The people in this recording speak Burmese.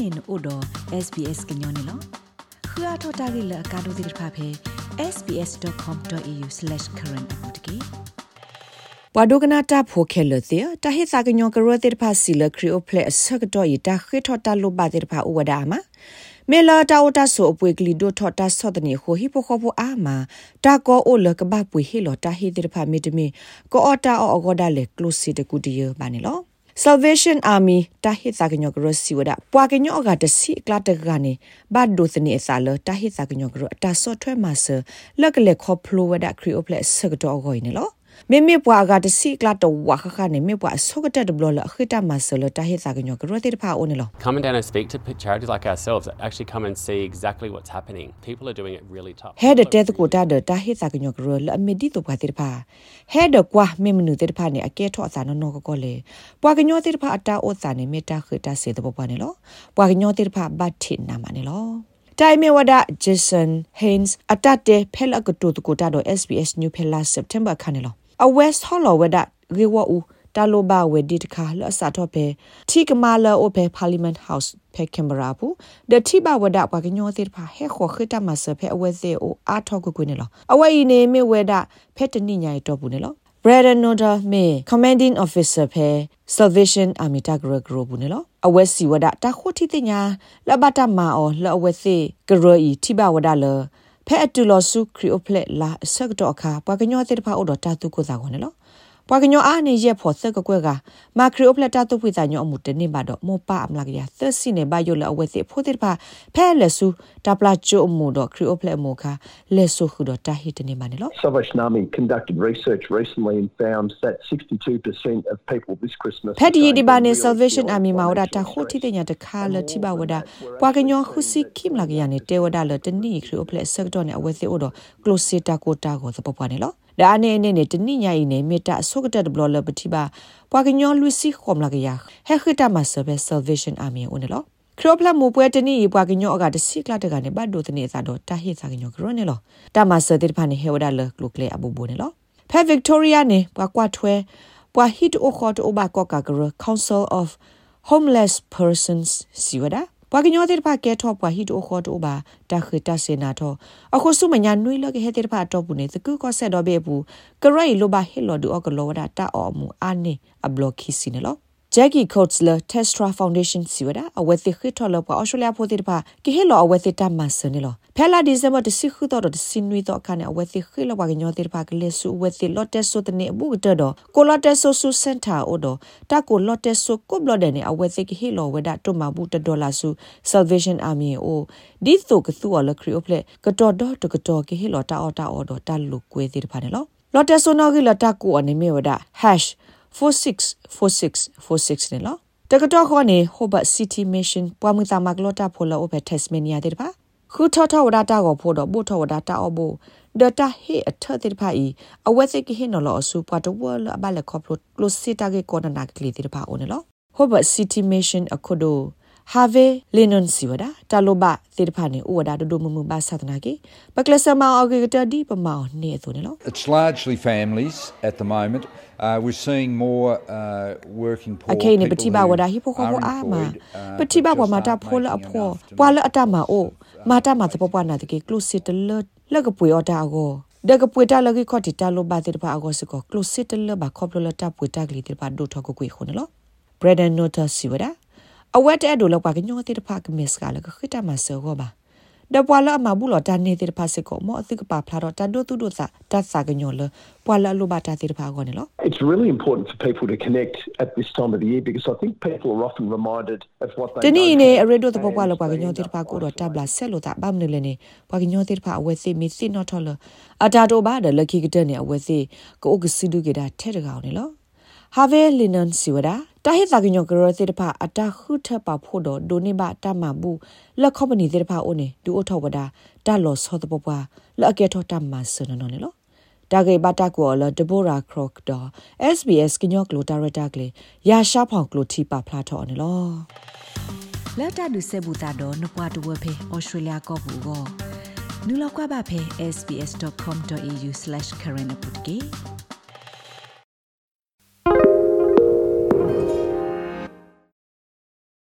နေနို့တော့ SBS ကညောနေလောခရထတာဂိလကာဒိုဒိဖာဖေ sbs.com.au/current အပူတကေပဝဒကနာတာဖိုခဲလတဲ့တဟိစာကညောကရတဲ့ဖာစီလခရီအိုဖလက်အစကတော့ယတာခိထတာလိုပါတဲ့ဖာဥဝဒါမမေလာတာဝတာဆိုအပွေကလီဒိုထတာဆော့တနေခိုဟိပိုခိုပိုအာမာတာကောအိုလကဘပွေဟီလောတာဟိတဲ့ဖာမီတမီကောအတာအောအဂောဒါလေကလုစီတကူတီယဘာနေလော Salvation Army ta hit sa gnyo gro siwada pwa gnyo ga de si kla de ga ne ba do sni sa lo ta hit sa gnyo gro ta so thwe ma se lek le kho phlo wada kri o ple se do go ne lo မေမေပွားကတစီကလာတော့ဝါခခနဲ့မေပွားဆုကတဲ့ဘလလခိတမဆလတဟိစာကညောကရတဲ့ဖာအိုနေလော Come down and speak to charities like ourselves that actually come and see exactly what's happening. People are doing it really tough. ဟဲဒတဲ့ကိုတာဒတာဟိစာကညောကရလအမီဒီတော့ပွားတဲ့ဖာဟဲဒကွာမေမနုတဲ့ဖာနဲ့အကဲထော့အစာနော်ကောလေပွားကညောတဲ့ဖာအတာအိုစာနဲ့မေတာခိတာစေတော့ပွားနေလောပွားကညောတဲ့ဖာဘတ်တင်နာမနေလောတိုင်မေဝဒဂျေဆန်ဟိန်းစ်အတတ်တဲ့ဖဲလကတူတကိုတာတော့ SBS New Pella September ခါနေလော အဝက်ဟော်လောဝဒရေဝအူတာလိုဘာဝဒီတခါလအစာတော့ပဲတီကမာလာအိုပဲ Parliament House ဖဲကင်ဘရာဘူးဒတိဘဝဒပကညောတိဖာဟဲခေါ်ခိတမဆဖဲအဝက်စေအိုအာထောက်ကွနေလောအဝဲဤနေမေဝဒဖဲတနိညာတော့ဘူးနေလော Braden Noda me commanding officer phe Salvation Army Tagra Group ne lo awe si wada ta khoti tinya la bata ma o la awe se gro i thiba wada le ဖဲအတူလဆုခရီအိုဖလက်လာဆက်တော့အခါပွားကညောတဲ့ဖာအိုတော့တာတုကိုသာခေါ်နော် ပွားကညောအားနေရက်ဖို့ဆက်ကကွဲကမာခရီအိုဖလက်တာတုပွေစာညောအမှုတနေပါတော့မောပါအမလာကရသစီနေဘာယိုလအဝဲစီဖို့တဲ့ဖာဖဲလက်ဆုတာပလာချိုအမှုတော့ခရီအိုဖလက်မိုခါလက်ဆုခုတော့တာဟီတနေပါနော် Salvation Army conducted research recently and found that 62% of people this Christmas ဖက်ဒီဒီဘာနေ Salvation Army မှာဝဒတာခိုတီတဲ့ညာတခါလတိဘဝဒပွားကညောခုစီခိမလာကရနေတေဝဒလတနီခရီအိုဖလက်ဆက်တော့နေအဝဲစီအိုတော့ close sita ကိုတာကိုသပပွားနေလော ဒါအနေနဲ့နေတနိညာဤနေမေတ္တာဆုကတက်ဘလလပတိပါပွာကညောလူစီခေါမလာကရဟဲခိတမဆဘဆယ်ဗေးရှင်းအာမီဦးနော်ခရပလာမူပွဲတနိပွာကညောအကတစီကလာတကနေဘတ်ဒိုတနေစားတော့တာဟိစာကညောကရနေလောတမဆတဲ့ဖာနေဟေဝဒါလကလုကလေအဘူဘူနေလောဖဲဗစ်တိုးရီယာနေပွာကွာထွဲပွာဟစ်အိုခေါ်တိုဘာကောကာကရ Council of Homeless Persons စီဝဒါ ပွာကညောတဲ့ဖာကဲထော့ပွာဟီတိုခေါ်တိုဘာတခတဆေနာတော့အခုစုမညာနွိလကဟဲတဲ့ဖာတော့ဘူးနေသကူကောဆက်တော့ဘေဘူးကရိုင်လိုဘာဟီလိုဒူအကလောဝဒတာအော်မူအာနေအဘလော့ခီစီနေလော Jackie Coatsler Testra Foundation siwada awethi khitolo pa Australia phothi pa ki helo awethi ta masne lo phela December de sikhu to de sinwi to khane awethi khilo pa gnyo ti pa kle su awethi lotte so de ne bu de do ko lotte so su center o do ta ko lotte so ko blo de ne awethi ki helo weda to ma bu de dollar su Salvation Army o di so ka su ala kri o ple ka to do to ka to ki helo ta o ta o do ta lu kwe ti pa ne lo lotte so no ki lotta ko ane me weda hash 464646 နဲ့လို့တကတော့ခေါနေဟိုဘတ် City Mission ပွားမှုသားမကလော့တာဖိုလာအိုဘက် Tasmania တဲ့ပါ ခုထထဝဒတာကိုဖို့တော့ဘုထဝဒတာအဘောဒတာဟေအထတဲ့ပါဤအဝက်စစ်ကဟင်းနော်လို့အဆူပွားတော့ဝလဘလက်ခေါပလိုကလိုစီတာကေကောနာကလီတဲ့ပါအိုနော်ဟိုဘတ် City Mission အခုဒို have linon siwada taloba tirphane uwada do mu mu ba satna ki paklasa ma oge ta di pa ma ne so ne lo it's largely families at the moment uh, we're seeing more uh, working poor okay ne pati ba wada hi pho ko a ma pati ba wa ma ta pho la pho pwa la ata ma o ma ta ma tpo pwa na de ke close sit le le ko pwe ota go ဒကပွေတာလကိခေါတိတာလိုဘာတိပါအကောစကိုကလိုစစ်တလဘာခေါပလလတာပွေတာကလီတိပါဒိုထကိုကွေခုနလော bread and nota siwada အဝတ်တဲ့ဒိုလောက်ပါကညောတိတဖာက ဒပွာလာမဘူးလောတန်နေတဲ့ဖာစကောမောအသိကပါဖလာတော့တန်ဒိုတူဒိုစာတတ်စာကညောလပွာလာလိုပါတာတဲ့ဖာကောနေလော It's really important for people to connect at this time of the year because I think people are often reminded of what they တနည်းနေအရဒိုတပွာလာပွာကညောတဲ့ဖာကိုတော့တပ်လာဆက်လို့တာဗမ်နေလေနေပွာကညောတဲ့ဖာအဝဲစီမီစီနော်ထော်လအတာတိုဘာဒလခိကတဲ့နေအဝဲစီကိုအကစီဒူကေတာထဲတကောင်နေလောဟာဗေလီနန်စီဝဒါ တာဟိတာကညောကရစေတဖာအတာခုထပါဖို့တော့ဒိုနေဘတမဘူးလက်ခေါပနီစေတဖာအိုနေဒူအထောဝဒါတာလောဆောတပပွားလက်အကဲထောတမဆနနော်နေလောတာဂေဘတာကောလဒဘိုရာခရော့ဒေါ် SBS ကညောကလိုတာရတာကလေရာရှာဖောင်ကလိုတီပါဖလာထောနေလောလက်တာဒုစေဘူတာတော့နပွားတဝဖေဩစတြေးလျကောဘူးကောနူလောက်ကွာပါဖေ sbs.com.au/current ပုတ်ကေ